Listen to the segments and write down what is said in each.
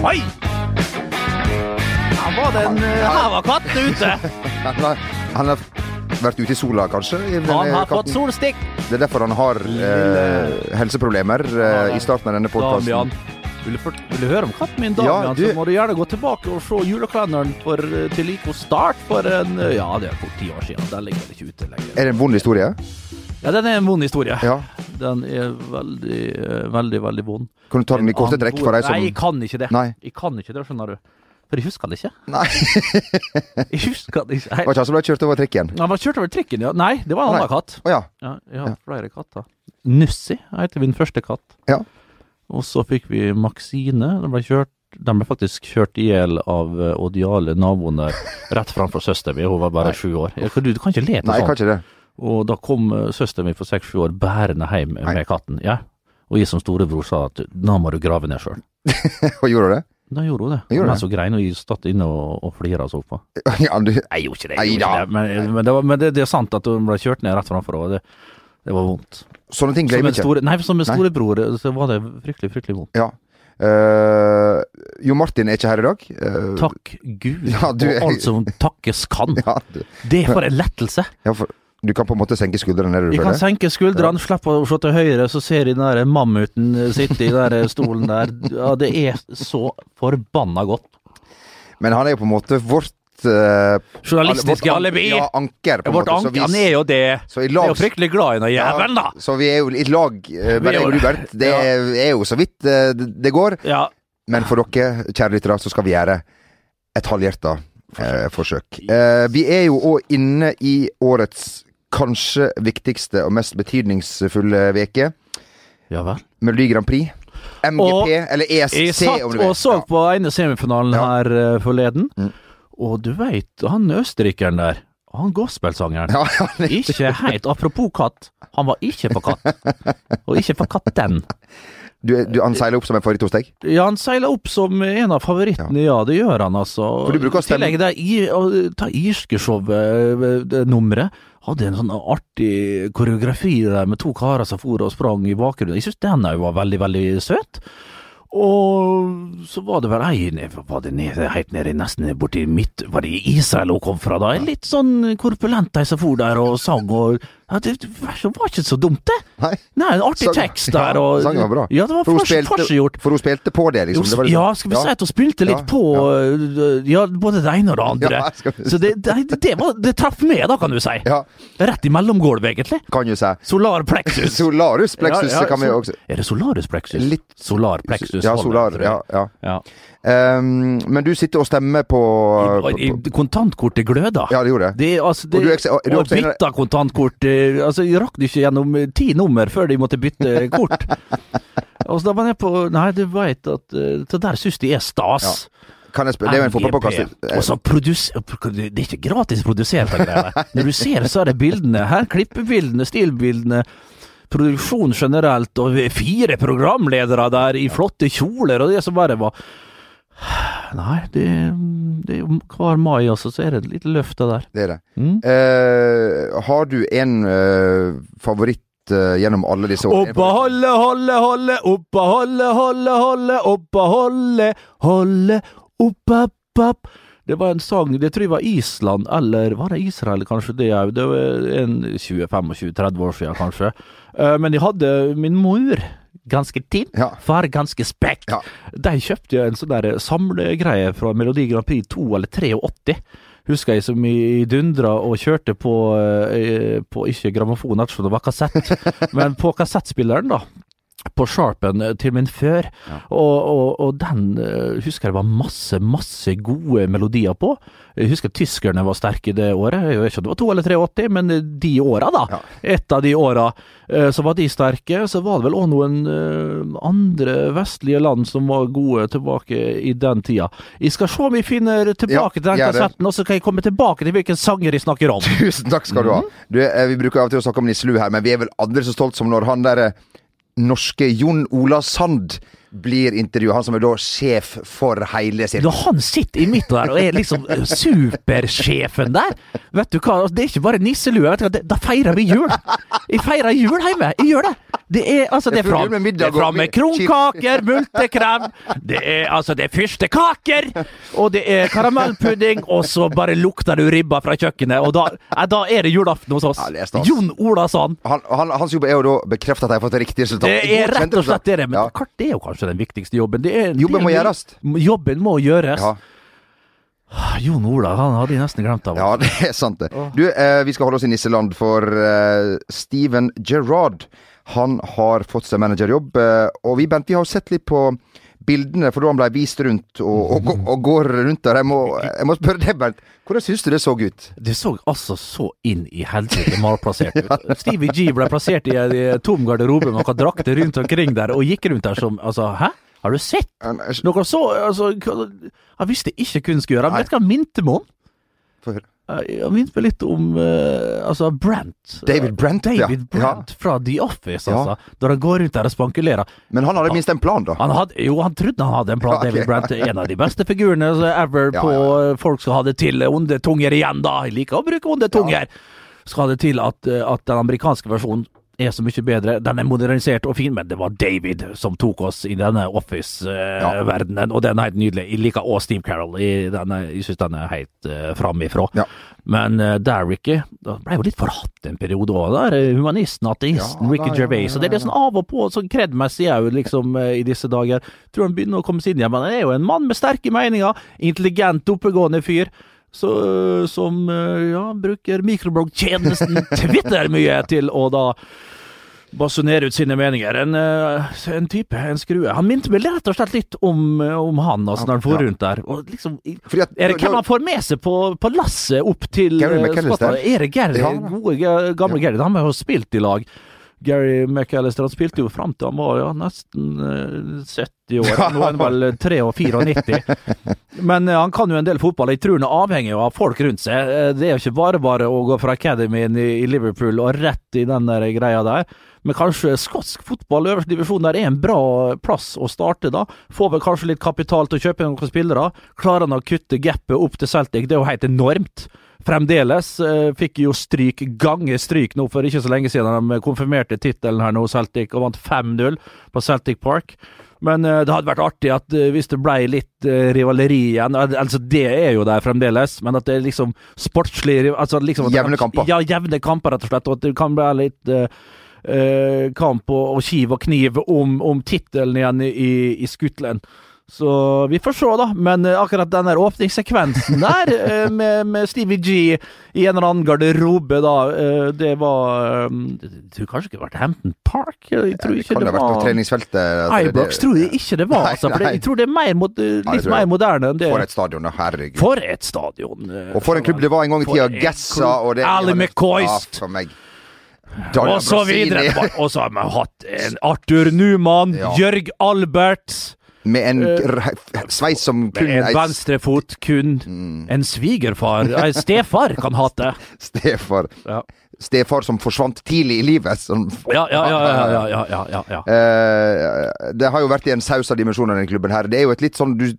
Oi! Her var det en eh, Her var katten ute! Han har, han har vært ute i sola, kanskje? i Han har fått solstikk. Det er derfor han har eh, helseproblemer eh, i starten av denne podkasten. Vil du, vil du høre om katten min, Ja, Damian, du- så må du gjerne gå tilbake og se julekalenderen for, eh, til Lico Start for en eh, Ja, det er for ti år siden. Den ligger vel ikke ute lenger. Er det en vond historie? Ja, den er en vond historie. Ja. Den er veldig, eh, veldig, veldig vond. Kan du ta den i korte trekk for deg som Nei, jeg kan ikke det. Nei. Jeg kan ikke det, skjønner du. For jeg husker det ikke. Nei. Jeg husker det ikke. Det var ikke han som ble kjørt over trikken? Han var kjørt over trikken, ja. Nei, det var en Nei. annen katt. Å ja. Ja, jeg har Ja. flere katter. Nussi heter min første katt. Ja. Og så fikk vi Maxine. Den ble kjørt den ble faktisk kjørt i hjel av eh, Odiale, naboene rett framfor søsteren min. Hun var bare sju år. Du, du kan ikke le til Nei, jeg kan ikke det. Og da kom uh, søsteren min for seks-sju år bærende hjem Nei. med katten. Ja. Og jeg som storebror sa at nå må du grave ned sjøl. og gjorde du det? Da gjorde hun det. Gjorde men det? så grein, og jeg satt inne og, og flira så på. Ja, du, Jeg gjorde ikke det. Jeg gjorde ikke det. Men, men, det, var, men det, det er sant at hun ble kjørt ned rett framfor henne. og Det, det var vondt. sånne ting glemmer ikke. store, nei, som en storebror så var det fryktelig, fryktelig vondt. Ja. Uh, jo Martin er ikke her i dag. Uh, Takk Gud, Ja, du og alt som takkes kan. Ja, du, Det er for en lettelse. ja, for, du kan på en måte senke skuldrene Jeg kan senke skuldrene, slippe å se til høyre, så ser jeg den der mammuten sitte i den der stolen der. Ja, det er så forbanna godt. Men han er jo på en måte vårt uh, Journalistiske vårt alibi. Ja, anker, på Vårt måte. Så anker, vi- han er jo det. så i Jeg er jo fryktelig glad i den jævelen, da. Så vi er jo i lag, uh, jeg jo og du, det. Bernt. Er jo så vidt uh, det går. Ja. Men for dere, kjære lyttere, så skal vi gjøre et halvhjerta eh, forsøk. Eh, vi er jo òg inne i årets kanskje viktigste og mest betydningsfulle veke. ja vel. Melodi Grand Prix. MGP, Og eller ESC, Jeg satt og vil. så på ene semifinalen Ja. her eh, forleden, Mm. og du veit, han østerrikeren der, han gospelsangeren Ja, ja, Ikke helt Apropos katt, han var ikke for katt. Og ikke for katten. du, du, han seiler opp som en favoritt hos deg? Ja, han seiler opp som en av favorittene, ja, det gjør han altså. For du bruker å I stemme- tillegg det i- å ta irskeshowet-nummeret. Hadde en sånn artig koreografi der med to karer som for og sprang i bakgrunnen. Jeg syns den òg var veldig, veldig søt. Og så var det vel ei ned- Var det nede, helt nede nesten borti midt Var det i Israel hun kom fra, da? En litt sånn korpulent ei som for der og sang og ja, Det var ikke så dumt, det. Nei. Nei, en artig Sang- tekst der. ja, Og, sangen var bra. Ja, det var For hun spilte- For hun spilte på det, liksom. Det var liksom- Ja, skal vi si at hun spilte litt Ja, på øh, Ja, både det ene og det andre. Ja, vi. Så det, det, det, var, det traff med, da, kan du si. Ja, Rett i mellomgulvet, egentlig. kan du si. Solar plexus. Solarus plexus Ja, ja, kan vi så- også Er det Solarus plexus? Litt- Solar plexus. Ja, solar. Ja, jeg. Ja, ja. Ja. Ehm, men du sitter og stemmer på, I, på, på kontantkortet gløder. Ja, det gjorde det. Det, altså, det, Og du er du og bytta kontantkort eh, Altså, jeg rakk det ikke gjennom eh, ti nummer før de måtte bytte kort. og så da var jeg på Nei, du veit at Det der syns de er stas. Kan jeg spørre, det er jo en fotballpåkast. Og så. Det er ikke gratis produsert. Når du ser så er det bildene her. Klippebildene, stilbildene. Produksjon generelt, og fire programledere der i flotte kjoler, og det som bare var Nei, det, det er jo hver mai, altså, så er det et lite løft det der. Det er det. Mm. Eh, har du en eh, favoritt eh, gjennom alle disse årene? Oppa holde, holde, holde, oppa holde, holde, holde, oppa holde, holde, oppa, papp. Det var en sang, det tror jeg var Island, eller var det Israel kanskje det òg? Det var en 20-25-30 år siden kanskje. Eh, Men jeg hadde min mor, ganske tynn, Ja. far ganske spekk. Ja. De kjøpte jo en sånn der samlegreie fra Melodi Grand Prix 2 eller 83. Husker jeg som i dundra og kjørte på, eh, på ikke grammofon, det var kassett, men på kassettspilleren, da. På Sharpen eh, til min før. Og, og, og den eh, husker jeg det var masse, masse gode melodier på. Jeg husker tyskerne var sterke det året. Jeg vet ikke om det var to eller 83, men de åra, da. Ja. Et av de åra eh, så var de sterke. Så var det vel òg noen eh, andre vestlige land som var gode tilbake i den tida. Jeg skal se om jeg finner tilbake til den kassetten, og så kan jeg komme tilbake til hvilken sanger jeg snakker om. Tusen takk skal du ha. Du, eh, vi bruker av og til å snakke om Nisselu her, men vi er vel aldri så stolt som når han der eh, norske Jon Ola Sand blir intervjua. Han som er da sjef for hele Når han sitter i midten der og er liksom supersjefen der, vet du hva, det er ikke bare nisselue, da feirer vi jul. Jeg feirer jul hjemme, jeg gjør det. Det er altså Det er med det er fra med kronkaker, multekrem Det er altså Det er fyrstekaker, Og det er karamellpudding, og så bare lukter du ribba fra kjøkkenet, og da, eh, da er det julaften hos oss. Ja. Jon Olason. Han, han, hans jobb er jo da bekrefte at de har fått riktig resultat. Det er rett og slett det. Men Ja. kart, det er jo kanskje den viktigste jobben. Det Jobben må gjøres. Jobben må gjøres. Ja. Jon Ola, han hadde jeg nesten glemt av. Ja, det er sant, det. Du, eh, vi skal holde oss i nisseland, for eh, Steven Gerrard han har fått seg managerjobb. Eh, og vi, Bent, vi har sett litt på bildene for da han ble vist rundt og, og, og, går rundt der. Jeg må, jeg må spørre deg, Bernt. Hvordan syns du det så ut? Det så altså så inn i helsike malplassert ut. Stevie G ble plassert i en tom garderobe med noen drakter rundt omkring der, og gikk rundt der som Altså, hæ? Har du sett? Noe så altså, Han visste ikke hva han skulle gjøre. Men vet hva han minte meg om? Høre. Eh, Han minte meg litt om uh, altså Brent. David Brent, ja. David Brent fra The Office, Ja. altså. Når han går rundt der og spankulerer. Men han hadde minst en plan, da. Han hadde, jo, han trodde han hadde en plan, Ja, ok. David Brent. En av de beste figurene ever Ja, på ja, eh, folk som hadde til onde tunger igjen, da. Jeg liker å bruke onde tunger. Skal det til at, at den amerikanske versjonen er så mye bedre. Den er modernisert og fin, men det var David som tok oss i denne Office-verdenen, og den er helt nydelig. Jeg liker også Steve Carroll. Jeg, den jeg syns den er helt uh, framifrå. Ja. Men uh, der, Ricky, da ble jo litt forhatt en periode òg. Der er humanisten, ateisten, Ja, Ricky ja, Gervais. Og det er litt sånn av og på, sånn kredmessig òg, liksom, eh, i disse dager. Tror han begynner å komme seg inn igjen, men han er jo en mann med sterke meninger. Intelligent, oppegående fyr. Så, som eh, ja, bruker mikrobloggtjenesten Twitter mye til å da basunere ut sine meninger. En, eh, en type, en skrue. Han minte meg rett og slett litt om, eh, om han, altså, når han for Ja. rundt der. Og liksom, at, er det hvem han får med seg på, på lasset opp til Gary eh, Skottland? Er det Gary? Ja. Gode, gamle gamle Gary. Han har jo spilt i lag. Gary McAllister han spilte jo fram til han var ja, nesten eh, 70 år. Nå er han vel 93-94. Men eh, han kan jo en del fotball. Jeg tror han er avhengig av folk rundt seg. Eh, Det er jo ikke bare bare å gå fra academyen i, i Liverpool og rett i den der greia der. Men kanskje skotsk fotball, øverste divisjon, der er en bra plass å starte, da. Får vel kanskje litt kapital til å kjøpe noen spillere. Klarer han å kutte gapet opp til Celtic, det er jo helt enormt. Fremdeles eh, fikk jo stryk, gange stryk nå for ikke så lenge siden de konfirmerte tittelen her nå, Celtic, og vant 5-0 på Celtic Park. Men eh, det hadde vært artig at eh, hvis det ble litt rivaleri igjen Altså, det er jo der fremdeles, men at det er liksom sportslig altså, liksom Jevne kamper. Ja, jevne kamper, rett og slett. Og at det kan bli litt eh, eh, kamp og, og kiv og kniv om, om tittelen igjen i, i Skottland. Så vi får se, da. Men eh, akkurat den der åpningssekvensen der, eh, med, med Stevie G i en eller annen garderobe, da, eh, det var Jeg tror kanskje ikke det var Hampton Park? Jeg tror det ikke det ha vært var treningsfeltet. Ibrox tror jeg ikke det var, Nei, altså. For nei. jeg tror det er mer, litt nei, mer moderne enn det. For et stadion. Herregud. For et stadion! Og for en klubb det var en gang i tida. en og det Ali Ja, for meg. Daniel Og så videre. Og så har vi hatt en Arthur Numan, Ja. Jørg Albert med en eh, sveis som kun En venstrefot kun. Mm. En svigerfar. En stefar kan hate. Stefar. Ja. Stefar som forsvant tidlig i livet. Som, ja, ja, ja. ja uh, det har jo vært i en saus av dimensjoner i denne klubben her. Det er jo et litt sånn du,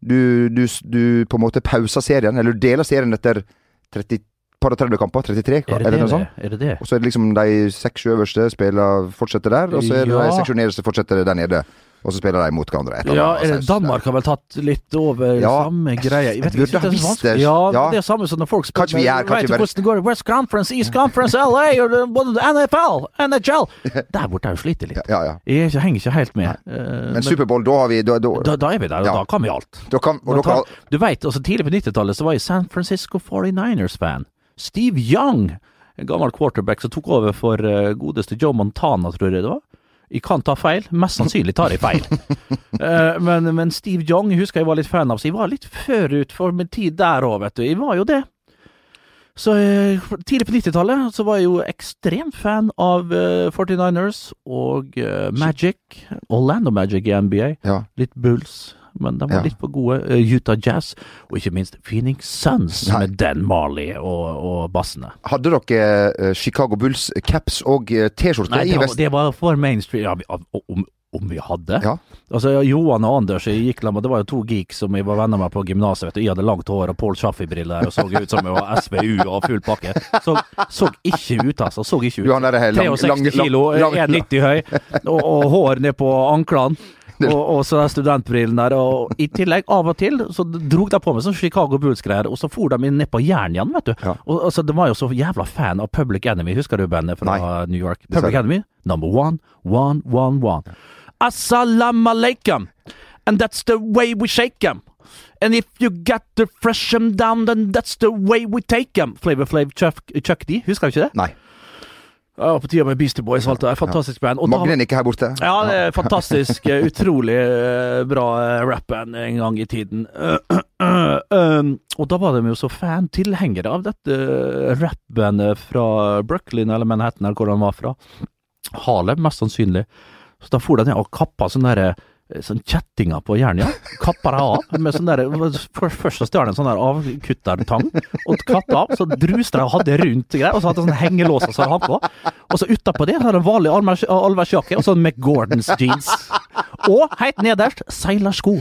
du, du, du på en måte pauser serien, eller du deler serien etter 30 par og 30 kamper, 33, er det, eller noe sånt. Er det det? Og så er det liksom de seks øverste spiller fortsetter der, og så er det ja. de seks nederste fortsetter der nede. Og så spiller de mot hverandre. Eller Ja, er der. Danmark har vel tatt litt over Ja. samme greie. Jeg vet Burde ikke, ha det er så visst det. Ja, Ja. det er samme som når folk Kanskje vi er- kanskje er- hvordan går West Conference, East Conference, LA, både NFL, NHL Der borte har jo slitt litt. Ja, ja. Jeg er henger ikke helt med. Eh, Men Superbowl, da har vi Da, da, da, da er vi der, og da kan vi alt. kan, og tar, du vet, altså Tidlig på 90-tallet så var jeg San Francisco 49ers-fan. Steve Young, en gammel quarterback som tok over for eh, godeste Joe Montana, tror jeg det var. Jeg kan ta feil, mest sannsynlig tar jeg feil. uh, men, men Steve Young husker jeg var litt fan av, så jeg var litt forut for min tid der òg, vet du. Jeg var jo det. Så uh, tidlig på 90-tallet så var jeg jo ekstremt fan av uh, 49ers og eh, Magic. Orlando Magic i NBA. Ja. Litt Bulls, men de var litt for gode. Eh, Utah Jazz, og ikke minst Phoenix Suns Nei. med Dan Marley og, og bassene. Hadde dere eh, Chicago Bulls caps og eh, T-skjorte Nei, det var, det var for mainstream. Ja, om, Om vi hadde? Ja. Altså, Johan og Anders gikk med, det var jo to geeks som jeg var venner med på gymnaset. Jeg hadde langt hår og Paul Chaffey-briller og så ut som jeg var SVU og full pakke. Så, så ikke ut, altså. Så ikke ut. Du er lang- 63 lang- kilo, 1,90 høy, og, og hår ned på anklene. Og, og så studentbrillene studentbrillen der. Og i tillegg, av og til, så drog de på meg sånn Chicago Bulls-greier, og så for de inn ned på jern igjen, vet du. Ja. Og altså, De var jo så jævla fan av Public Enemy, husker du bandet fra Nei. New York? Public Enemy, number one, one, one, one. Assalam alaikum, and that's the way we shake them. And if you get the fresh them down, then that's the way we take them. Flavor Flav Chuck, Chuck D, husker du ikke det? Nei. Ja, på tida med Beastie Boys og alt det der. Fantastisk band. Magnin ikke her borte. ja, det er fantastisk. eh, Utrolig eh, bra eh, rappband en gang i tiden. Um, og da var de jo så fan, tilhengere av dette rappbandet fra Brooklyn eller Manhattan, eller hvor de var fra. Harlem, mest sannsynlig. Så da for de ned og kappa sånne der, eh, sånn kjettinger på Jernia. Kappa deg av med sånn der for- Først så stjal de en sånn der avkuttertang, og katta av. Så druste de og hadde rundt greier, og så hadde de sånn hengelåser som de hadde på. Og så utapå det så hadde de vanlig allværs- allværsjakke og sånn McGordons jeans. Og helt nederst seilersko.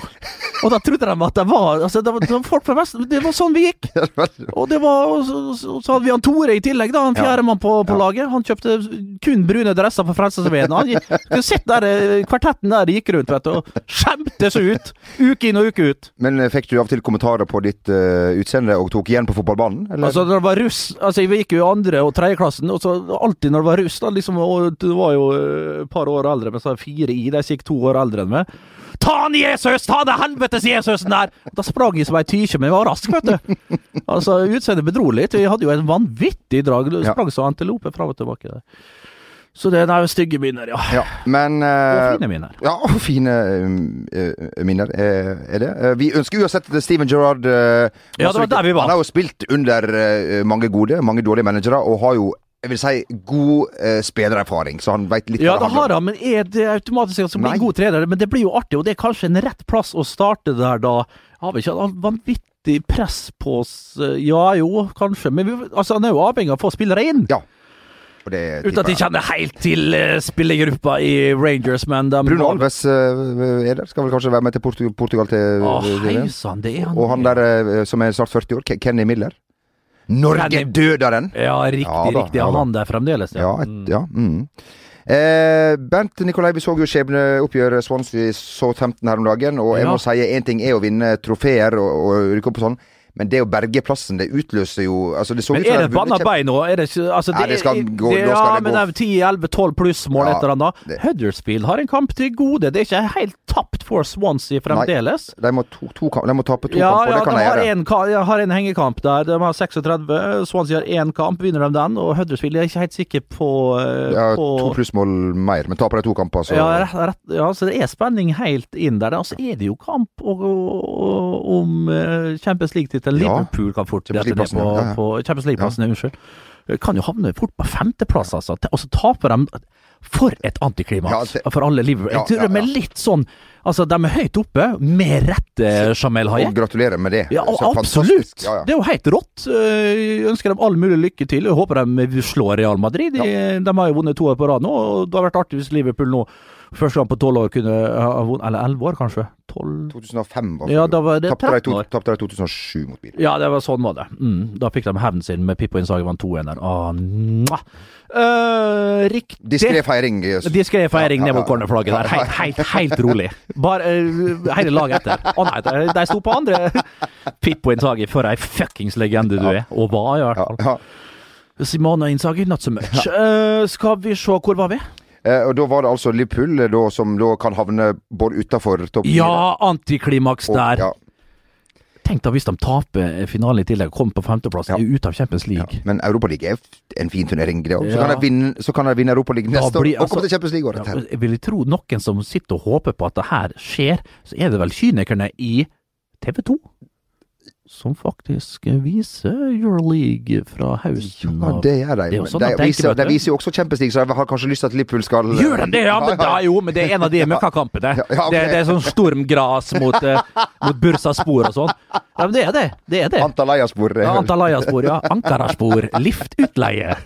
Og da trodde de at det var altså det var, det var folk fra Vest, Det var sånn vi gikk. Og det var, så, så, hadde vi han Tore i tillegg, da, han fjerdemann på, på laget. Han kjøpte kun brune dresser for Frelsesarmeen. Han skulle sett der, eh, kvartetten der de gikk rundt, vet du, og skjemte seg ut. Uke inn og uke ut. Men eh, fikk du av og til kommentarer på ditt uh, utseende og tok igjen på fotballbanen? Eller? Altså, når det var russ Altså, vi gikk jo i andre og tredjeklassen, og så alltid når det var russ, da, liksom, og du var jo et par år eldre, men så jeg fire i, de gikk to år eldre enn meg. Ta han Jesus! Ta det helvetes Jesusen der! Da sprang jeg som ei tykje, men jeg var rask, vet du. Altså, utseendet bedro litt. Vi hadde jo en vanvittig drag. Du Sprang som antilope fram og tilbake der. Så det er stygge minner, ja. Ja, men Og eh, fine minner. Ja, og fine eh, eh, minner eh, er det. Uh, vi ønsker uansett Steven Gerrard Ja, det var der vi var. Han har jo spilt under mange gode, mange dårlige managere, og har jo jeg vil si god eh, spillererfaring, så han veit litt Ja, hva det har han, men er det automatisk at han blir en god trener? Men det blir jo artig, og det er kanskje en rett plass å starte der da. Har vi ikke hatt vanvittig press på oss? Ja jo, kanskje, men vi, altså, han er jo avhengig av å få spillere inn. Ja. Uten at de kjenner helt til uh, spillergruppa i Rangers, men de Bruno Alves uh, er der. Skal vel kanskje være med til Portu Portugal til, Å, til hei sann, det er han. Og han der uh, som er snart 40 år, Kenny Miller. Norge-døderen! Ja, riktig, Ja da, riktig. ja Han, der fremdeles, Ja, et, ja. Mm. Eh, Bent Nikolai, vi så jo skjebneoppgjøret Swansea Southampton her om dagen. Og jeg Ja. må si én ting er å vinne trofeer og, og rykke opp på sånn, men det å berge plassen, det utløser jo altså det så Men er det et banna bein nå? Er det ikke altså, Nei, det skal gå- det, da Ja, det men det er 10-11-12 plussmål Ja, et eller annet. Huddersfield har en kamp til gode. Det er ikke helt tapt for Swansea fremdeles. De må, to, to, kamp- de må tape to Ja, kamper, ja, det kan de de gjøre. en, jeg har en hengekamp der. De har 36. Swansea har én kamp, vinner de den. Og Huddersfield er ikke helt sikker på, eh, Ja, på to plussmål mer, men taper de to kamper, så ja, rett, rett, ja, så det er spenning helt inn der. Og så er det jo kamp om eh, Champions League-tittelen. Ja. Liverpool kan fort Champions League-plassen, på, ja, ja. på Champions League-plassen. Unnskyld. Kan jo havne fort på femteplass, altså. Og så taper de For et antiklimaks Ja, for alle Liverpool. Ja, Jeg ja, er ja. litt sånn Altså, de er høyt oppe, med rette, Jamel Hayek. Og gratulerer med det. Ja, absolutt! Ja, ja. Det er jo helt rått. Eh, Jeg ønsker dem all mulig lykke til. Jeg håper de slår Real Madrid. De, de har jo vunnet to år på rad nå, og det har vært artig hvis Liverpool nå første gang på tolv år kunne ha vunnet Eller elleve år, kanskje? Tolv 2005 var Ja, da var det Tapte de 13 år. tapte de 2007 mot Bilen. Ja, det var sånn var det. Mm, da fikk de hevnen sin med Pippo Innsage vant 2-1 der. Åh, mwah. Eh, riktig. Diskré feiring. Diskré feiring Ja, ja, ned mot cornerflagget der, helt, helt, helt rolig. Bare uh, hele laget etter. Å nei, de, de sto på andre. Pippo-innsager for ei fuckings legende du er. Og var, i hvert fall. ja. Simone Innsagi, not so much. Uh, skal vi se, hvor var vi? Eh, og da var det altså Liverpool da, som da kan havne både utafor topp Ja, antiklimaks og- der. Ja, Tenk da hvis de taper finalen i tillegg, kommer på femteplass, Ja. er ute av Champions ja. League. Men Europaligaen er en fin turnering, det òg. Så, kan de vinne- vinne Europaligaen neste neste år og komme altså- til Champions League året Ja, etter. jeg vil tro noen som sitter og håper på at det her skjer, så er det vel kynikerne i TV 2 som faktisk viser Euroleague fra høsten Ja, det gjør de. Det sånn de, viser, de viser jo også Champions League, så jeg har kanskje lyst til at Liverpool skal Gjør de det, ja? Men da, jo, men det er en av de møkkakampene. Ja, ja, ok. det, det er sånn stormgras mot, eh, mot Bursaspor og sånn. Ja, men det er det. Det er det. Antalaya-spor. Ja, Antalaya-spor, ja. Ankara-spor. Liftutleie.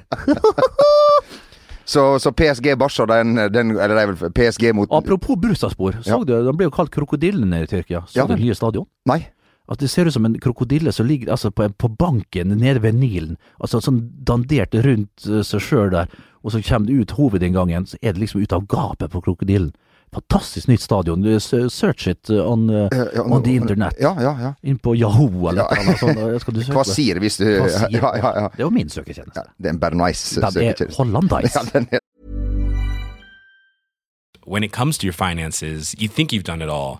Så, så PSG Barca, den, den Eller det er vel PSG mot Apropos Bursaspor, så Ja. du, de ble jo kalt krokodillene i Tyrkia. Så Ja, du nye stadion? Nei. At det ser ut som en krokodille som ligger altså, på, på banken nede ved Nilen. Altså sånn dandert rundt eh, seg sjøl der, og så kommer det ut hovedinngangen, så er det liksom ut av gapet på krokodillen. Fantastisk nytt stadion. Search it uh, on, uh, Eh, ja, on the internet. Ja, ja, ja. Inn på Yahoo eller Ja. noe sånt. Hva Skal du søke? Kvasir, hvis du sier? Ja, ja, ja. Det er jo min søketjeneste. ja det er en Bernice Den er søketjeneste. hollandais. Ja, den er When it comes to your finances, you think you've done it all.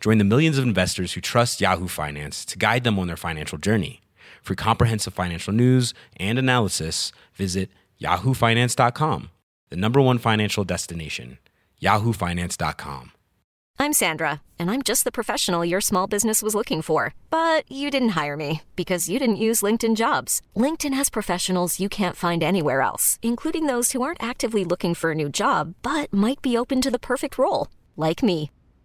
Join the millions of investors who trust Yahoo Finance to guide them on their financial journey. For comprehensive financial news and analysis, visit yahoofinance.com, the number one financial destination, yahoofinance.com. I'm Sandra, and I'm just the professional your small business was looking for. But you didn't hire me because you didn't use LinkedIn jobs. LinkedIn has professionals you can't find anywhere else, including those who aren't actively looking for a new job but might be open to the perfect role, like me.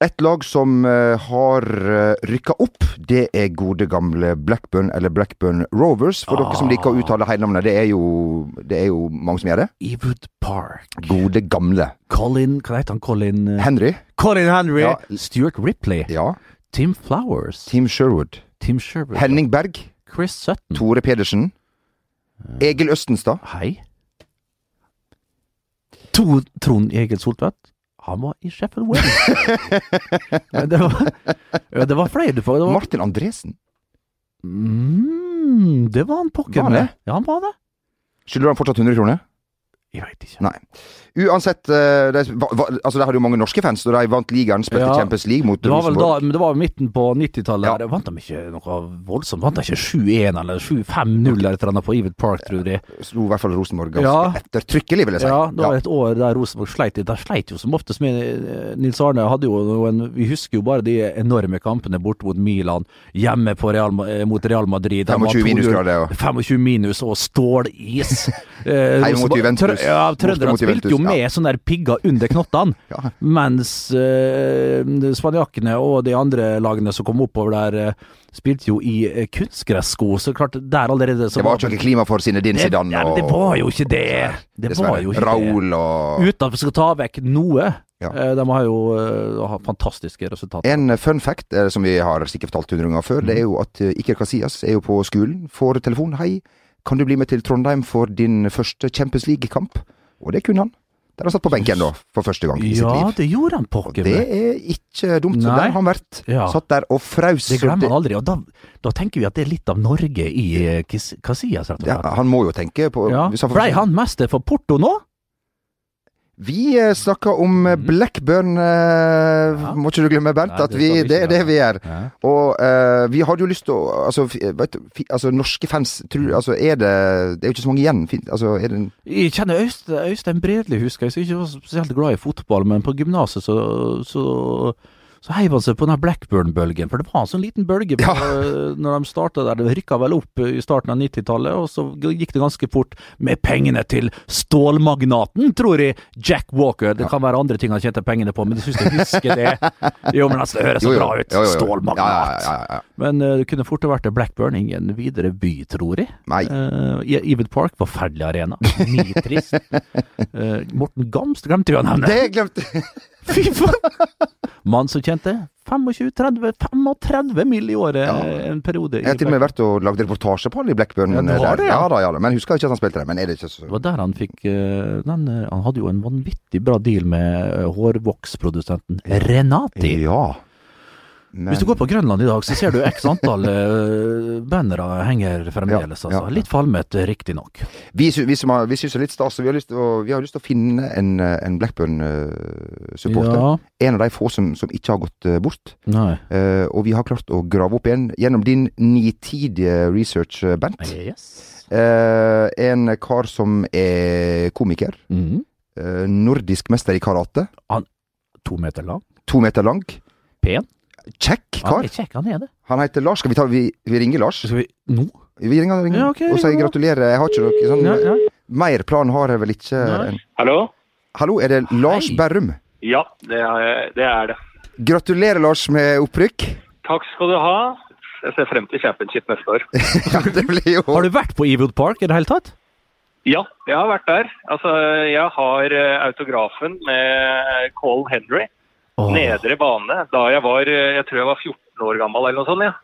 Et lag som uh, har uh, rykka opp, det er gode gamle Blackburn, eller Blackburn Rovers. For dere som liker å uttale heilnavnet, det er jo, det er jo mange som gjør det. Ewood Park. Gode gamle. Colin Hva heter han? Colin eh, Henry. Colin Henry. Ja. Stuart Ripley. Ja. Tim Flowers. Tim Sherwood. Tim Sherwood. Henning Berg. Chris Sutton. Tore Pedersen. Egil Østenstad. Hei. To, Trond Egil Soltvedt. Han var i Sheffield Wednesday. Men det var, det var flere for. Det var, Martin Andresen. mm, det var han pokker med. Ja, han var det. Skylder du han fortsatt 100 kroner? Jeg veit ikke. Nei. Uansett, eh, det, va, va, altså der hadde jo mange norske fans, da de vant ligaen, spilte Ja. Champions League mot Det var vel da, men det var midten på 90-tallet. Ja. Vant de ikke noe voldsomt? Vant de ikke 7-1 eller 7-5-0 eller et eller annet på Evil Park, tror jeg? Slo i hvert fall Rosenborg ganske Ja. ettertrykkelig, vil jeg si. Ja, det var et år der Rosenborg sleit litt. De sleit jo som oftest med eh, Nils Arne hadde jo noen Vi husker jo bare de enorme kampene borte mot Milan, hjemme på Real, eh, mot Real Madrid. 25 var minusgrader, 25 minus og stålis. Eh, Hjemme mot Rosenborg- Juventus. Ja, trønderne spilte jo med ja. sånne der pigger under knottene. Ja. Mens uh, spanjakkene og de andre lagene som kom oppover der, uh, spilte jo i uh, kunstgressko. Så klart, der allerede så Det var ikke noe klima for sine din Zidane ja, det var jo ikke det. Det var jo ikke det. Raoul og Uten at vi skal ta vekk noe. Ja. Eh, De har jo eh, har fantastiske resultater. En fun fact, eh, som vi har sikkert fortalt hundre ganger før, det er jo at eh, Iker Casillas er jo på skolen, får telefon. 'Hei, kan du bli med til Trondheim for din første Champions League-kamp?' Og det kunne han. Der han satt på benken da, for første gang i sitt liv. Ja, det gjorde han Og meg. det er ikke dumt. Så der har han vært. Ja. Satt der og fraus. Det glemmer man aldri. Og da, da tenker vi at det er litt av Norge i eh, Casillas, rett og slett. Ja, han må jo tenke på Ja, han Blei han mester for Porto nå? Vi eh, snakker om eh, Blackburn, eh, Ja. må ikke du glemme, Bernt. Nei, at vi, det er det vi gjør. Ja. Og uh, vi hadde jo lyst til å Altså, vet altså norske fans tror, altså, er det Det er jo ikke så mange igjen. Altså, er det Jeg kjenner Øystein, Øystein Bredli, husker jeg, som ikke var spesielt glad i fotball, men på gymnaset så, så, så heiv han seg på den Blackburn-bølgen. For det var en sånn liten bølge på, når de starta der. Det rykka vel opp i starten av 90-tallet, og så gikk det ganske fort med pengene til stålmagnaten, tror jeg, Jack Walker. Det kan være andre ting han tjente pengene på, men jeg syns jeg husker det. Jo, men altså, det høres så bra ut. Stålmagnat. Ja, ja, ja, ja, ja. Men uh, det kunne fort ha vært Blackburn, ingen videre by, tror jeg. Nei. Uh, Event Park, forferdelig arena. Nitrist. uh, Morten Gamst glemte vi å nevne. Det glemte Fy faen! Mann som tjente 25-30-35 mill. i året en periode. Jeg har til og med vært og lagd reportasje på han i Blackburn. Ja, det, ja. da, ja da. Men husker ikke at han spilte der. Men er det ikke så Det var der han fikk eh, den, eh, Han hadde jo en vanvittig bra deal med eh, hårvoksprodusenten Renati. Ja. Men, Hvis du går på Grønland i dag, så ser du x antall uh, bannere henger fremdeles. Ja, Altså. ja. Litt falmete, riktignok. vi, vi, som har, vi syns det er litt stas, og vi har lyst til å, finne en, eh, en Blackburn-supporter. Ja. En av de få som, som ikke har gått eh, bort. Nei. Eh, og vi har klart å grave opp en gjennom din nitidige research, eh, Bent. Yes. Uh, en kar som er komiker. Mm. Uh, nordisk mester i karate. To meter lang. To meter lang. Pen. Kjekk Han er kjekk, han er det. Han heter Lars. Skal vi ta Vi, vi ringer Lars? Skal vi Nå? Vi ringer, ringer. Ja, okay, og sier gratulerer. Jeg har ikke noe sånn Ja, ja. Mer plan har jeg vel ikke. En... Hallo? Hallo, er det Lars Hei. Berrum? Ja, det er, det er det. Gratulerer, Lars, med opprykk. Takk skal du ha. Jeg ser frem til championship neste år. ja, det blir jo Har du vært på Ewood Park i det hele tatt? Ja, jeg har vært der. Altså, jeg har eh, autografen med Colin Henry. Åh, Nedre bane. Da jeg var eh, jeg tror jeg var 14 år gammel eller noe sånt. ja.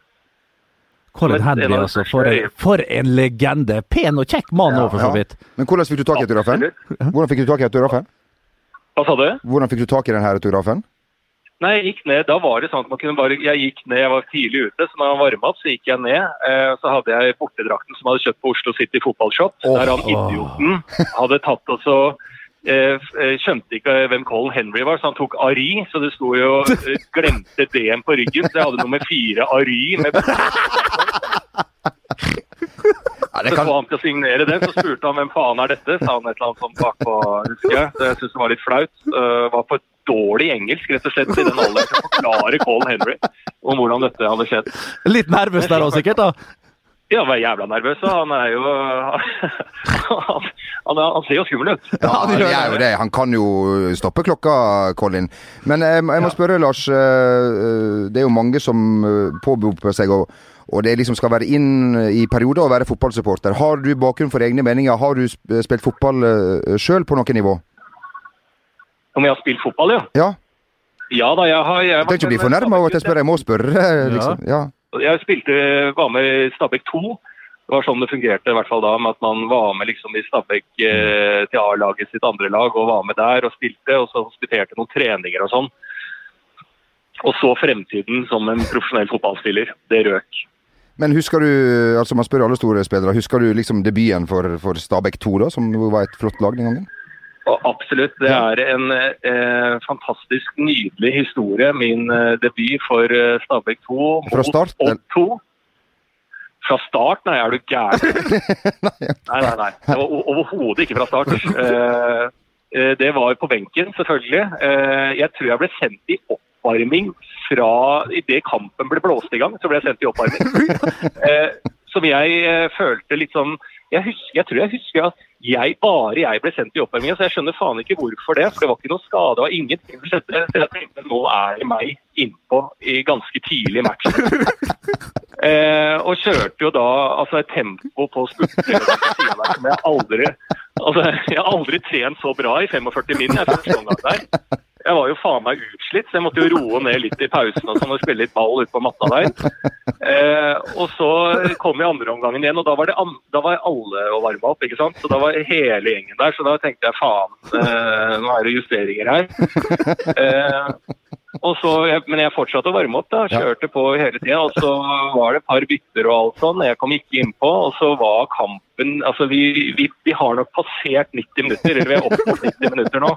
Colin Henry, altså. For, en- for en legende. Pen og kjekk mann Ja, for så ja. Men hvordan fikk du tak i autografen? Hvordan fikk du tak i autografen? Hva sa du? Hvordan fikk du tak i denne autografen? Nei, jeg gikk ned. Da var det sånn at man kunne bare Jeg gikk ned, jeg var tidlig ute, så når han varma opp, så gikk jeg ned. Eh, så hadde jeg bortedrakten som jeg hadde kjøpt på Oslo City fotballshop. Oh. Der han idioten hadde tatt og så skjønte ikke hvem Colin Henry var, så han tok Ari. Så det sto jo 'glemte 'glemte DM' på ryggen. Så jeg hadde nummer fire Ari. Med Ja, det så kan... han til å signere den, så spurte han hvem faen er dette, sa han et eller annet sånt bakpå, husker jeg. Så jeg syntes det var litt flaut. Uh, var for dårlig engelsk, rett og slett, i den alderen til å forklare Colin Henry om hvordan dette hadde skjedd. Litt nervøs der òg, sikkert. da. Ja, han var jævla nervøs, han er jo han, han, han ser jo skummel ut. Ja, det er jo det. Han kan jo stoppe klokka, Colin. Men jeg, jeg må spørre, Lars. eh, Det er jo mange som eh, påberoper seg å og det liksom skal være inn i perioder å være fotballsupporter. Har du bakgrunn for egne meninger? Har du spilt fotball sjøl på noe nivå? Om jeg har spilt fotball, ja? Ja? Ja da, jeg har jeg, Jeg trenger ikke bli fornærma over at jeg spør, jeg må spørre. Liksom. Ja. Jeg spilte, var med i Stabæk 2. Det var sånn det fungerte, i hvert fall da, med at man var med liksom i Stabæk eh, til A-laget sitt andre lag, og var med der og spilte, og så hospiterte noen treninger og sånn. Og så fremtiden som en profesjonell fotballspiller. Det røk. Men husker du, altså man spør alle store spillere, husker du liksom debuten for, for Stabæk 2, da, som var et flott lag den gangen? Absolutt. Det er en eh, fantastisk nydelig historie. Min eh, debut for eh, Stabæk 2 Fra start, Odd 2. Fra start? Nei, er du gæren? nei, nei, nei. Det var overhodet ikke fra start. Eh, eh, det var på benken, selvfølgelig. Eh, jeg tror jeg ble sendt i oppvarming fra Idet kampen ble blåst i gang, så ble jeg sendt i oppvarming. Eh, som jeg følte litt sånn jeg, husker, jeg tror jeg husker at jeg, bare jeg ble sendt i oppvarminga, så jeg skjønner faen ikke hvorfor det. For det var ikke noe skade, det var ingenting som skjedde. Så jeg tenkte nå er det meg innpå i ganske tidlig match. Eh, og kjørte jo da altså et tempo på spurtene som jeg aldri altså, Jeg har aldri trent så bra i 45 min. Jeg, første omgang der. Jeg var jo faen meg utslitt, så jeg måtte jo roe ned litt i pausen og sånn, og spille litt ball ute på matta der. Eh, og så kom jeg andre omgangen igjen, og da var, da var alle å varme opp. ikke sant? Så da var hele gjengen der, så da tenkte jeg faen, eh, nå er det justeringer her. Eh, og så, men jeg fortsatte å varme opp. da, Kjørte på hele tida. Og så var det et par bytter og alt sånn. Jeg kom ikke innpå. Og så var kampen altså vi, vi, vi har nok passert 90 minutter, eller vi er oppe på 90 minutter nå.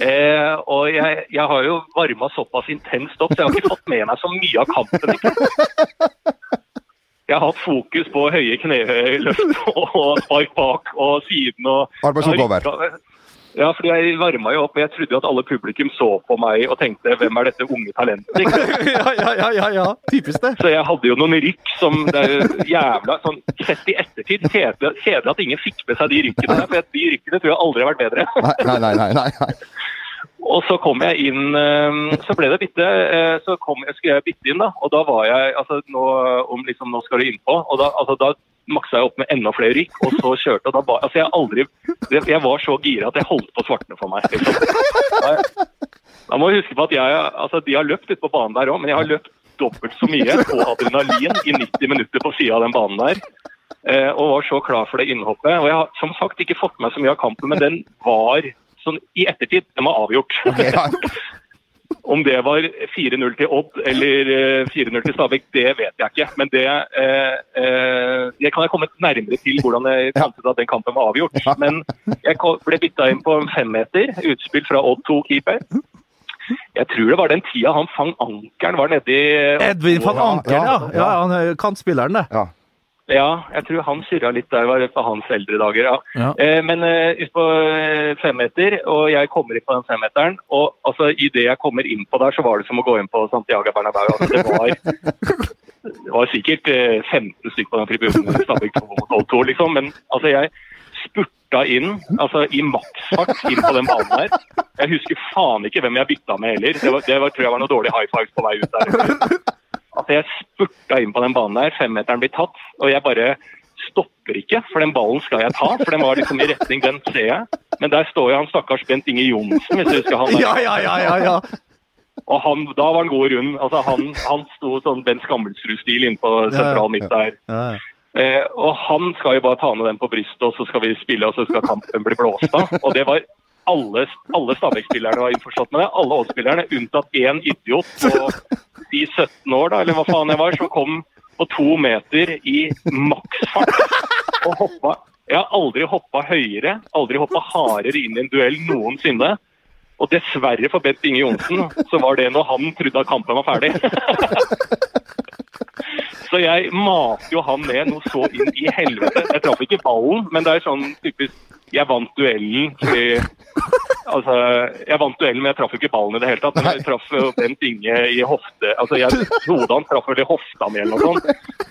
Eh, og jeg, jeg har jo varma såpass intenst opp, så jeg har ikke fått med meg så mye av kampen. Ikke? Jeg har hatt fokus på høye kneløft og spark bak og siden. og Arbeidsoppgaver. Ja, fordi jeg varma jo opp, og jeg trodde jo at alle publikum så på meg og tenkte 'hvem er dette unge talentet'? Ikke? ja, ja, ja, ja, ja. Typisk det. Så jeg hadde jo noen rykk som det er jævla sånn Sett i ettertid, kjedelig kjedelig at ingen fikk med seg de rykkene der. For de rykkene tror jeg aldri har vært bedre. Nei, nei, nei. nei, nei. Og så kom jeg inn eh, Så ble det bytte. eh, Så kom, skulle jeg bytte inn, da. Og da var jeg altså nå, om liksom, nå skal du innpå. Og da, altså, da maksa jeg opp med enda flere rykk, og så kjørte. Og da ba, altså, jeg aldri Jeg var så gira at jeg holdt på å svartne for meg. Liksom. Da, må vi huske på at jeg Altså, de har løpt ute på banen der òg, men jeg har løpt dobbelt så mye på adrenalin i 90 minutter på sida av den banen der. Eh, og var så klar for det innhoppet. Og jeg har som sagt ikke fått med meg så mye av kampen, men den var sånn i ettertid Den var avgjort. Ja. Om det var 4-0 til Odd eller eh, 4-0 til Stabæk, det vet jeg ikke. Men det, eh, eh, det kan jeg komme nærmere til hvordan jeg fant ut at den kampen var avgjort. Men jeg ble bytta inn på en femmeter, utspill fra Odd 2-keeper. Jeg tror det var den tida han fang ankeren var nedi Edvin fang Ankeren, ja. ja han er kantspilleren, det. Ja. Ja, jeg tror han surra litt der, var på hans eldre dager, ja. Ja. Eh, men uh, ut på eh, femmeter, og jeg kommer inn på den femmeteren, og altså idet jeg kommer inn på der, så var det som å gå inn på Santiago Bernabeu. Altså, det var det var sikkert eh, 15 stykker på den tribunen, Stabæk 2 mot 2, liksom, men altså jeg spurta inn, altså i maksfart inn på den banen her. Jeg husker faen ikke hvem jeg bytta med heller. Det, var, det var, tror jeg var noen dårlige high fives på vei ut der. Altså, jeg spurta inn på den banen der, femmeteren blir tatt, og jeg bare stopper ikke, for den ballen skal jeg ta. For den var liksom i retning, den ser jeg. Men der står jo han stakkars Bent Inge Johnsen, hvis du husker han. der. Ja, ja, ja, ja, ja. Og han, da var han god rund. Altså, han, han sto sånn Bent Skammelsrud-stil inne på sentral midt der. ja. Eh, og han skal jo bare ta med den på brystet, og så skal vi spille, og så skal kampen bli blåst av. Og det var alle, alle Stabæk-spillerne var innforstått med det. Alle Odd-spillerne, unntatt én idiot på de 17 år, da, eller hva faen jeg var, som kom på to meter i maksfart og hoppa. Jeg har aldri hoppa høyere, aldri hoppa hardere inn i en duell noensinne. Og dessverre for Bent Inge Johnsen, så var det når han trodde at kampen var ferdig. Så jeg mater jo han ned noe så inn i helvete. Jeg traff ikke ballen, men det er sånn typisk Jeg vant duellen fordi Altså, jeg vant duellen, men jeg traff ikke ballen i det hele tatt. Men jeg traff jo Bent Inge i hofte Altså, jeg hodet hans traff vel i hofta mi eller noe sånt.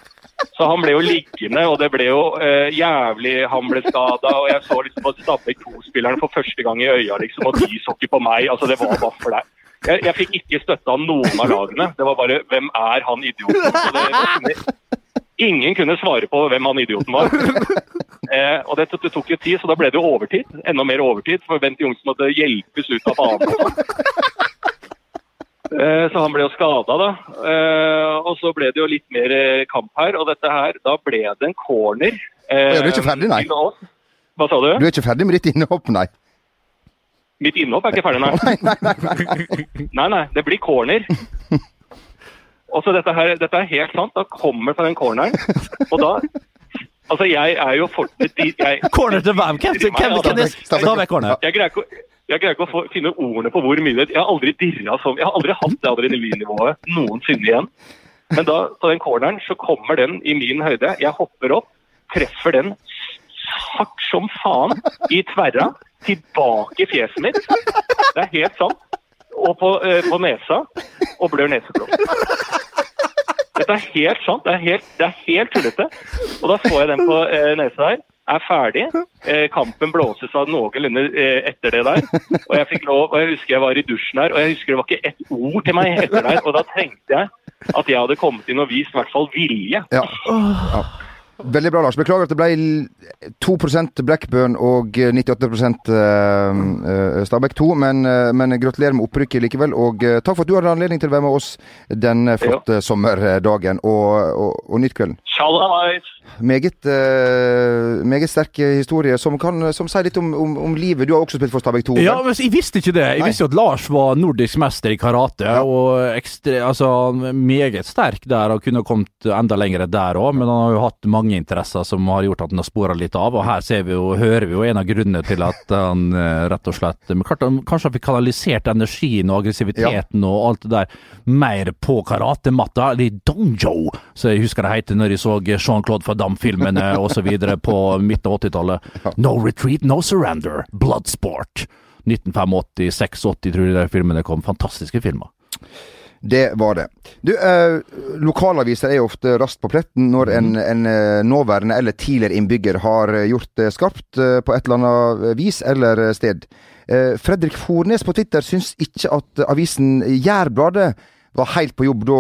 Så han ble jo liggende, og det ble jo eh, jævlig Han ble skada, og jeg så liksom Stabæk 2-spillerne for første gang i øya, liksom, og de så ikke på meg. Altså, det var bare for deg. Jeg, jeg fikk ikke støtte av noen av lagene. Det var bare 'Hvem er han idioten?' Det, ingen kunne svare på hvem han idioten var. Eh, og det, det tok jo tid, så da ble det jo overtid. Enda mer overtid, for Bent Johnsen måtte hjelpes ut av banen. Eh, så han ble jo skada, da. Eh, og så ble det jo litt mer eh, kamp her. Og dette her, da ble det en corner. Eh, du er ikke ferdig, nei. Hva sa du? Du er ikke ferdig med ditt innhopp, nei? Mitt innhopp er ikke ferdig, nei. Nei, nei, nei. nei. Det blir corner. Og så dette her, dette er helt sant. Da kommer på den corneren, og da Altså, jeg er jo fortsatt Corner til hvem? Jeg greier ikke, å- jeg greier ikke å få, finne ordene på hvor mye det Jeg har aldri dirra sånn. Jeg har aldri hatt det adrenalinnivået noensinne igjen. Men da, på den corneren så kommer den i min høyde. Jeg hopper opp, treffer den hardt som faen i tverra, tilbake i fjeset mitt. Det er helt sant. Og på, eh, på nesa, og blør neseblod. Dette er helt sant. Det er helt, det er helt tullete. Og da får jeg den på eh, nesa her. Er ferdig. Eh, kampen blåses av noenlunde eh, etter det der. Og jeg fikk lov, og jeg husker jeg var i dusjen her, og jeg husker det var ikke ett ord til meg etter der. Og da tenkte jeg at jeg hadde kommet inn og vist i hvert fall vilje. Ja. Veldig bra, Lars. Beklager at det ble 2% Blackburn og 98 eh, eh, Stabæk 2, men, eh, men gratulerer med opprykket likevel. Og takk for at du hadde anledning til å være med oss denne flotte sommerdagen, og, og, og nytt kvelden. Meget, meget sterk historie som, kan, som sier litt om, om, om livet. Du har også spilt for Stabæk 2. Ja, men jeg visste ikke det. Jeg Nei. visste jo at Lars var nordisk mester i karate, Ja. og ekstre, altså, meget sterk der, og kunne kommet enda lenger der òg, men han har jo hatt mange interesser som har gjort at han har spora litt av, og her ser vi jo, hører vi jo en av grunnene til at han eh, rett og slett men Kanskje han fikk kanalisert energien og aggressiviteten og alt det der mer på karatematta, eller donjo, så jeg husker det het når jeg så Jean-Claude Van Damme-filmene osv. på midten av 80-tallet. No retreat, no surrender. Bloodsport. 1985-86 tror jeg de filmene kom. Fantastiske filmer. Det var det. Du, eh, lokalaviser er jo ofte raskt på pletten når en, en eh, nåværende eller tidligere innbygger har eh, gjort det skarpt eh, på et eller annet vis eller sted. Eh, Fredrik Fornes på Twitter syns ikke at avisen Jærbladet var helt på jobb da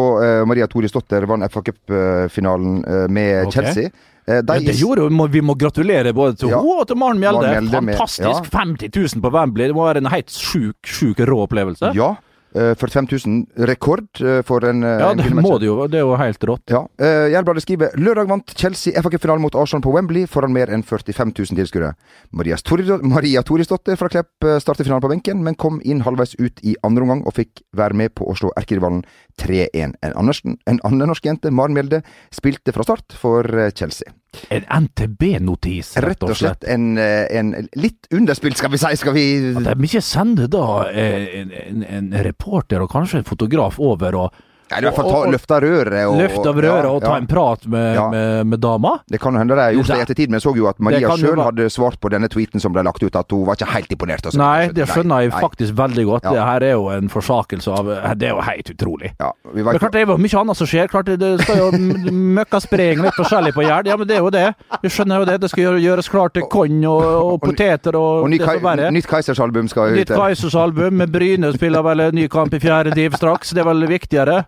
Maria Torisdotter vant FA Cup-finalen med okay. Chelsea. De- Ja, det gjorde jo, må, Vi må gratulere både til Ja. henne og til Maren Mjelde. Maren Mjelde med- Fantastisk. ja. 50 000 på Wembley. Det må være en helt sjuk, sjuk rå opplevelse. Ja. Eh, 45 000. Rekord eh, for en, eh, Ja, en det må det jo. Det er jo helt rått. Ja, eh, Jærbladet skriver lørdag vant Chelsea FA Cup-finalen mot Arsenal på Wembley foran mer enn 45 000 tilskuere. Maria, Torisdottir fra Klepp eh, startet finalen på benken, men kom inn halvveis ut i andre omgang og fikk være med på å slå erkerivalen 3-1. En, en annen norsk jente, Maren Mjelde, spilte fra start for eh, Chelsea. En NTB-notis, Rett og slett en, eh, en litt underspilt, skal vi si. Skal vi At de ikke sender da eh, en, en, en reporter og kanskje en fotograf over og Nei, i hvert fall ta, og- og- løfte av røret og løfte av røret og ta ja. en prat med, Ja. med, med dama? Det kan hende de har gjort det i ettertid, men jeg så jo at Maria sjøl hadde svart på denne tweeten som ble lagt ut, at hun var ikke helt imponert. og Nei, det skjønner jeg nei. faktisk veldig godt. Ja. Det her er jo en forsakelse av Det er jo helt utrolig. Ja, vi Men klart det er jo mye annet som skjer. Klart det- Det skal jo møkkaspraying litt forskjellig på Gjerd. Ja, men det er jo det. Vi skjønner jo det. Det skal gjøres klart til korn og, og poteter og, Og det som verre er. nytt Kaizers-album skal ut. Nytt Kaizers album med Bryne spiller vel ny kamp i fjerde div straks. Det er vel viktigere.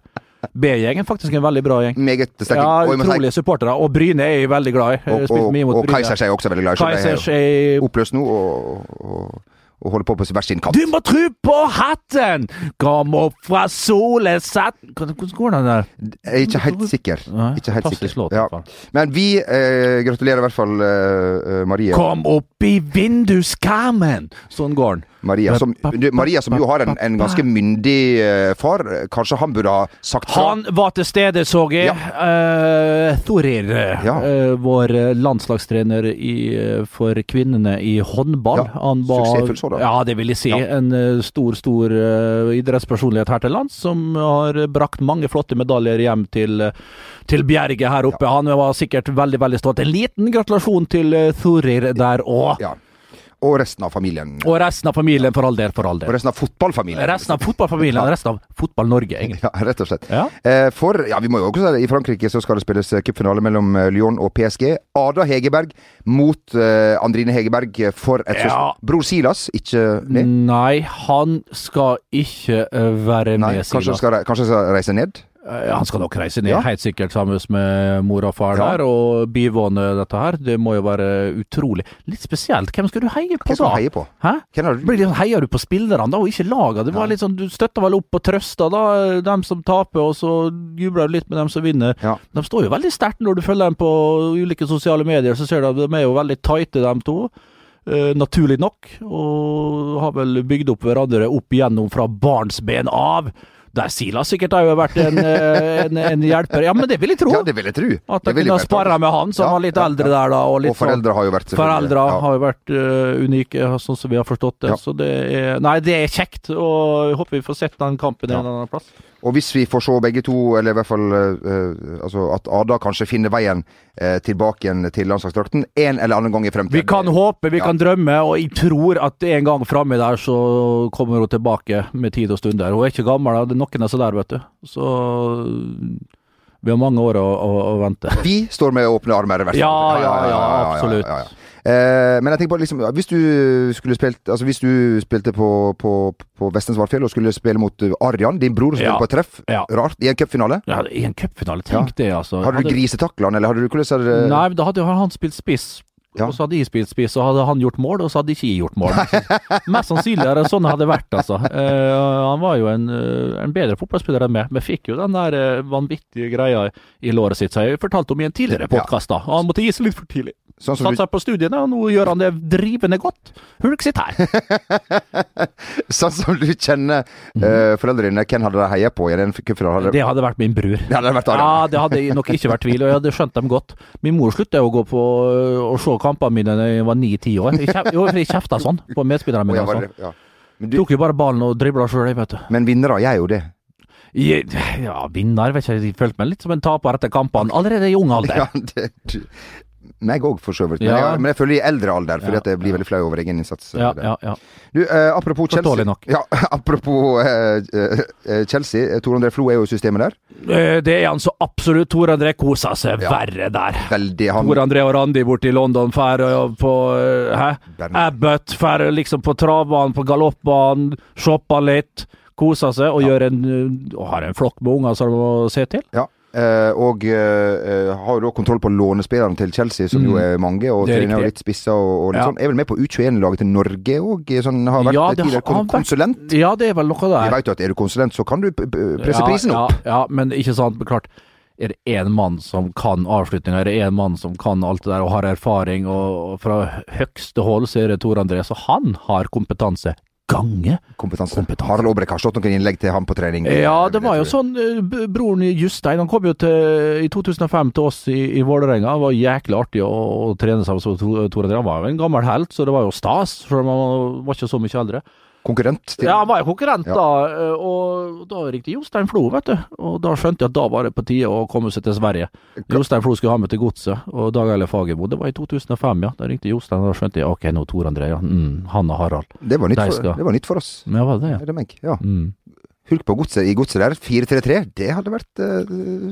B-gjengen faktisk en veldig bra gjeng. Meget sterke. Ja, utrolige supportere. Og Bryne er jeg veldig glad i. Og, og, og Kaizers er jeg også veldig glad i. Kaizers er oppløst nå og, og, og holder på på hver sin kant. Du må tro på hatten! Kom opp fra solesett Hvordan går den der? Jeg er ikke helt sikker. Nei, Ikke helt sikker. låt, Ja. Men vi eh, gratulerer i hvert fall eh, Marie. Kom opp i vinduskarmen! Sånn går den. Maria, som, du, Maria, som jo har en, en ganske myndig eh, far. Kanskje han burde ha sagt fra? Han var til stede, så jeg. Eh, Thorir, Ja. uh, vår landslagstrener i, for kvinnene i håndball. Ja, Han var, suksessfull sådan. Ja, det vil jeg si. Ja. En stor, stor uh, idrettspersonlighet her til lands, som har brakt mange flotte medaljer hjem til, til Bjerget her oppe. Han var sikkert veldig, veldig stolt. En liten gratulasjon til uh, Thorir der òg. Og resten av familien. Og resten av familien, for all del, for all Og resten av fotballfamilien. Resten av fotballfamilien, Ja. resten av Fotball-Norge, egentlig. Ja, rett og slett. Ja. Eh, for, ja, vi må jo også si I Frankrike så skal det spilles eh, cupfinale mellom eh, Lyon og PSG. Ada Hegerberg mot eh, Andrine Hegerberg for et Ja. Bror Silas, ikke med? Nei, han skal ikke være være Nei, med, kanskje Silas. skal, kanskje skal reise ned? Eh, Han skal nok reise ned, Ja. helt sikkert sammen med mor og far Ja. der, og bivåne dette her. Det må jo være utrolig. Litt spesielt. Hvem skal du heie på Hvem skal da? heie på? Hæ? Blir det sånn, Heier du på spillerne da, og ikke laga? Det var Ja. litt sånn, Du støtter vel opp og trøsta da, dem som taper, og så jubler du litt med dem som vinner. Ja. De står jo veldig sterkt når du følger dem på ulike sosiale medier, så ser du at de er jo veldig tighte, de to. Uh, naturlig nok, og har vel bygd opp hverandre opp igjennom fra barnsben av. Der Silas sikkert har jo vært en, eh, en, en hjelper. Ja, men det vil jeg tro. Ja, det vil jeg tro. At de kunne spare sparra med han, som Ja, var litt ja, eldre der da. Og, litt Og foreldre har jo vært Foreldre har jo vært uh, unike, sånn som vi har forstått det. Så det er Nei, det er kjekt, og jeg håper vi får sett den kampen en eller annen plass. Og hvis vi får se begge to, eller i hvert fall eh, altså at Ada kanskje finner veien uh, tilbake igjen til landslagsdrakten en eller annen gang i fremtiden. Vi kan håpe, vi Ja. kan drømme, og jeg tror at en gang framme der så kommer hun tilbake med tid og stunder. Hun er ikke gammel, da. det er noen av seg der, vet du. Så Vi har mange år å, å, å vente. Vi står med åpne armer. Ja, ja, ja, absolutt. Ja, ja. Eh, men jeg tenker på liksom Hvis du skulle spilt Altså hvis du spilte på, på, på Vestens Valfjell og skulle spille mot uh, Arjan, din bror, som Ja. på et treff, Ja. rart, i en cupfinale Ja, I en cupfinale, tenk det, altså. Hadde du grisetakla han, eller hadde du hvordan hadde Nei, men da hadde han spilt spiss. Ja. Og så hadde jeg spilt spiss, og hadde han gjort mål, og så hadde ikke jeg gjort mål. Mest sannsynlig er det sånn det hadde vært, altså. Eh, han var jo en, eh, en bedre fotballspiller enn meg, men fikk jo den der eh, vanvittige greia i låret sitt, som jeg fortalte om i en tidligere podkast, da. Og han måtte gi seg litt for tidlig. Sånn Satsa på studiene, og nå gjør han det drivende godt. Hulk sitt her. sånn som du kjenner uh, foreldrene dine, hvem hadde de heia på? Hadde- Det hadde vært min bror. Det hadde vært Ja, det hadde nok ikke vært tvil, og jeg hadde skjønt dem godt. Min mor slutta å gå på og se kampene mine da jeg var ni-ti år. Jeg kjefta sånn på medspillerne mine. ja, var Altså. ja. Men, du, Tok jo bare ballen og dribla sjøl, vet du. men vinnere gjør jo det. Jeg, ja, vinner, vet ikke. Jeg følte meg litt som en taper etter kampene, allerede i ung alder. Ja, det du, meg òg, for så vidt. Men, Ja. jeg, men jeg føler i eldre alder, fordi Ja, at jeg blir veldig flau over egen innsats. eh, Ja, ja, ja. Du, eh, apropos Chelsea Forståelig nok. Ja, apropos eh, eh, Chelsea. eh, Tor André Flo er jo i systemet der. Det er han så absolutt. Tor André koser seg Ja. verre der. Veldig han Tor André og Randi borte i London drar på Hæ? Abbott drar liksom på travbanen, på galoppbanen, shopper litt, koser seg og gjør en og har en flokk med unger som de må se til. Ja. Eh, og eh, har jo da kontroll på lånespillerne til Chelsea, som jo Mm. er mange, og Det er trener jo litt spissa og, og litt Ja. sånn. Er vel med på U21-laget til Norge òg, sånn, har vært Ja, tidligere kon konsulent? vært-. Ja, det er vel noe Vi der. vet jo at er du konsulent, så kan du presse ja, prisen opp. Ja, ja, men ikke sant. Men klart, er det én mann som kan avslutninger, er det én mann som kan alt det der og har erfaring, og fra høgste hold så er det Tor André, så han har kompetanse. Gange. Kompetanse. Kompetanse. Harald Aabrek har slått noen innlegg til ham på trening. Ja, det var jo sånn eh, Broren Justein han kom jo til, i 2005 til oss i, i Vålerenga. Det var jæklig artig å, å trene sammen med Tor Tor André. Han var jo en gammel helt, så det var jo stas, selv om han var ikke så mye eldre. Konkurrent til Ja, han var jo konkurrent Ja. da, eh, og da ringte Jostein Flo, vet du. Og da skjønte jeg at da var det på tide å komme seg til Sverige. Jostein Flo skulle ha meg til godset, og Dag Eile Fagermo. Det var i 2005, ja. Da ringte Jostein, og da skjønte jeg ok, nå Tor André, ja. Mm, han og Harald. Det var nytt, for, det var nytt for oss. Ja, var det? Ja. ja. Mm. Hulk på godset i godset der. 4-3-3. Det hadde vært uh,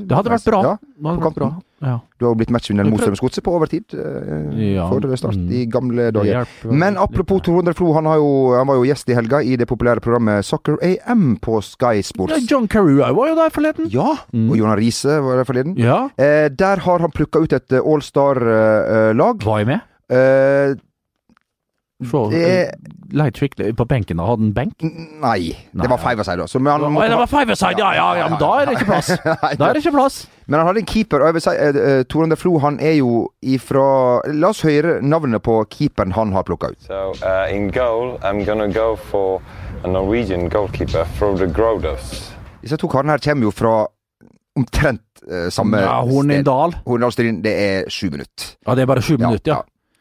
Det hadde vært bra. Ja. Hadde vært bra. Ja. Du har jo blitt matchvinner Vi mot Strømsgodset på overtid Uh, Ja. for start Mm. i gamle dager. Men apropos. Tor André Flo, han, har jo, han var jo gjest i helga i det populære programmet Soccer AM på Sky Sports. Ja, John Carew var jo der forleden. Ja, Mm. og Jonas Riise var der forleden. Ja. Uh, der har han plukka ut et eh, All-Star-lag. Var jeg med? Eh, Se, det Leit skikkelig på benken. Hadde han benk? Nei, det var ja. five aside, da. Så, han måtte det var five-a-side, ja, ja, ja, men da er det ikke plass. Da er det ikke plass. Men han hadde en keeper, og jeg vil si uh, eh, Tor André Flo han er jo ifra La oss høre navnet på keeperen han har plukka ut. So uh, in goal, I'm gonna go for a Norwegian goalkeeper, Frode Grodås. Disse to karene her kommer jo fra omtrent uh, samme Ja, Hornindal. Hornindal det er sju minutter. Ja, det er bare sju Ja, minutter, ja.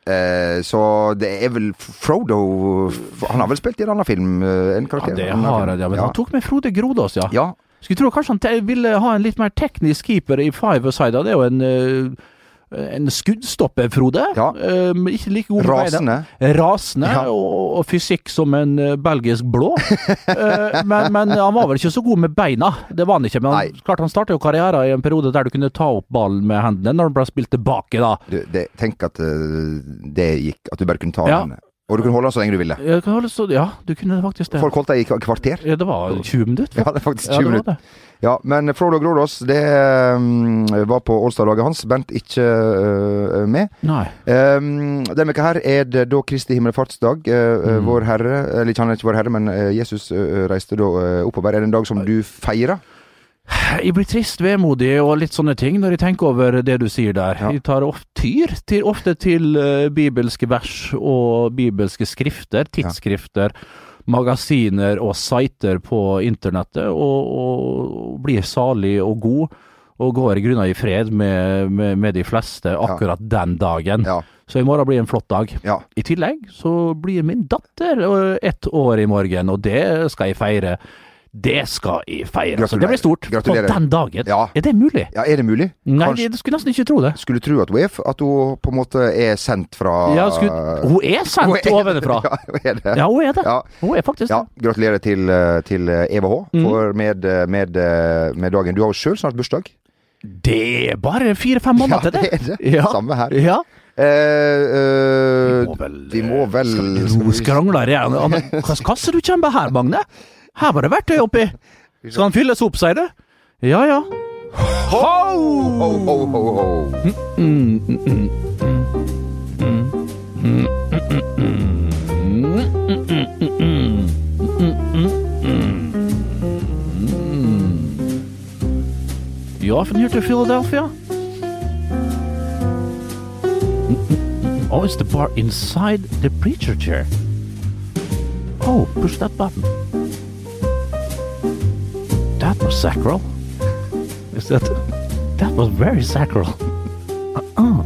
Eh, så det er vel Frodo Han har vel spilt i en annen film? En en Ja, karakter? det en har han, ja. Men ja. han tok med Frode Grodås, ja. ja. Skulle tro kanskje han ville ha en litt mer teknisk keeper i five-a-side. Det er jo en, eh, en skuddstopper, Frode. Ja. Um, ikke like god. Rasende. Rasende, Ja. og, og fysikk som en eh, belgisk blå. uh, men, men han var vel ikke så god med beina. Det var han ikke. Men han, klart han startet jo karrieren i en periode der du kunne ta opp ballen med hendene når han ble spilt tilbake, da. Du, det, tenk at det gikk, at du bare kunne ta Ja. den. Og du kunne holde den så lenge du ville. Jeg kunne holde så, ja, du kunne faktisk det. Folk holdt deg i kvarter. Ja, det var 20 minutter. Ja, det er faktisk 20 ja, minutter. Ja, men Frodo Grodås, det um, var på Ålstad-laget hans. Bent ikke uh, med. Nei. Um, denne uka her er det da Kristi himmelfartsdag. Uh, Mm. Vår Herre, eller ikke han er ikke Vår Herre, men uh, Jesus uh, reiste da uh, oppover. Er det en dag som du feirer? Jeg blir trist, vemodig og litt sånne ting når jeg tenker over det du sier der. Ja. Jeg tar ofte, tyr til, ofte til uh, bibelske vers og bibelske skrifter, tidsskrifter, magasiner og sider på internettet, og, og blir salig og god. Og går i grunnen i fred med, med, med de fleste akkurat den dagen. Ja. Så i morgen blir en flott dag. ja. I tillegg så blir min datter eh, ett år i morgen, og det skal jeg feire. Det skal jeg feire. Altså, det blir stort. Gratulerer. På den dagen. Ja. Er det mulig? ja, er det mulig? Nei, Kanskje jeg skulle nesten ikke tro det. skulle tro at hun er At hun på en måte er sendt fra Ja, skulle, hun er sendt Hun er- ovenfra. Ja, hun er det. Ja, hun er det. Ja. Hun er faktisk det. gratulerer til, uh, til uh, Eva H. Mm. For med, uh, med, med dagen. Du har jo sjøl snart bursdag. Det er bare fire-fem måneder til det. Ja, det er det. Ja. Samme her. Ja. Eh, eh, Vi må vel, vi må vel Skal skrangle? Hva kasse du kommer med her, Magne? Her var det verktøy oppi. Skal han fylles opp, sier du? Ja ja. Ho, ho, ho, ho. You often here to Philadelphia? Oh, it's the bar inside the preacher chair. Oh, push that button. That was sacral. Is that? That was very sacral. Uh-uh.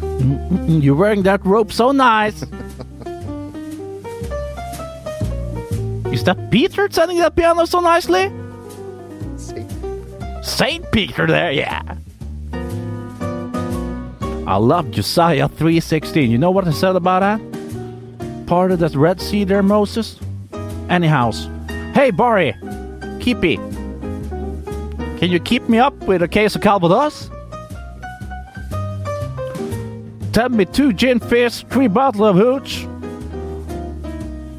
Mm-mm-mm, You're wearing that robe so nice. Is that Peter turning that piano so nicely? Saint Peter there, yeah. I love Josiah 3.16. You know what I said about that? Part of that Red Sea there, Moses? Anyhow. Hey, Barry. Keepy. Can you keep me up with a case of Calvados? Tell me two gin fizz, three bottle of hooch,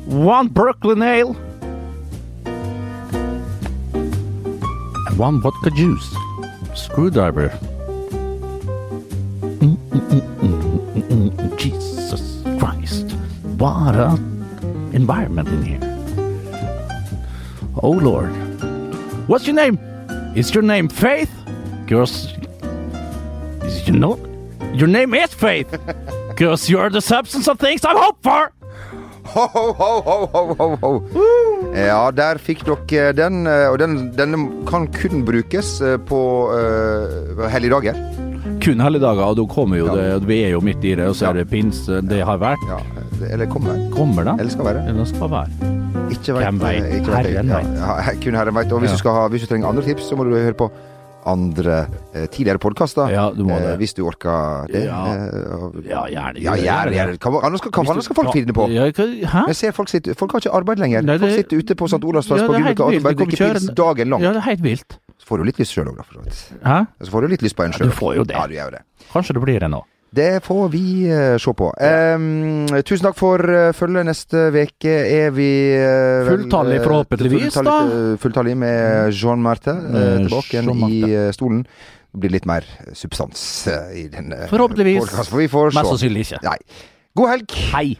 one Brooklyn ale, and one vodka juice. Screwdriver. Jesus Christ. What a environment in here. Oh Lord. What's your name? Is your name Faith? Girls. Is you know? Your name is Faith. Because you're the substance of things I hope for. Ho, ho, ho, ho, ho, ho. Ja, der fikk dere den, eh, og den, denne kan kun brukes eh, på uh, helligdager. Kun helligdager, og da kommer jo Ja. det Vi er jo midt i det, og så er det pinse. Det har vært. Ja, eller kommer. Kommer da. Eller skal være. Eller skal være. Ikke vet, Hvem vet? eh. Herren ja. Ja, kun herren veit. Og hvis, du skal ha, hvis du trenger andre tips, så må du høre på andre eh, tidligere podkaster. Ja, du må det. hvis du orker det. Ja. Eh, Ja, gjerne. ja, gjerne. gjerne. Hva annet skal, hva skal folk finne på? Ja, hva- hæ? Jeg ser folk sitter Folk har ikke arbeid lenger. Nei, det- folk sitter ute på St. Olavs plass Ja, på Grünerløkka og drikker pils dagen lang. Ja, det er helt vilt. Så får du litt lyst sjøl òg, da. For så vidt. Hæ? Så får du litt lyst på en sjøl. du får jo det. Ja, du gjør jo det. Kanskje det blir det nå. Det får vi eh, se på. Um, tusen takk for uh, følget. Neste uke er vi uh, Fulltallig forhåpentligvis, da. Fulltallig, med Jean Marte tilbake igjen -Marte. i stolen. Det blir litt mer substans i denne Forhåpentligvis. podcasten, For vi får Mest sannsynlig ikke. Nei. God helg! Hei.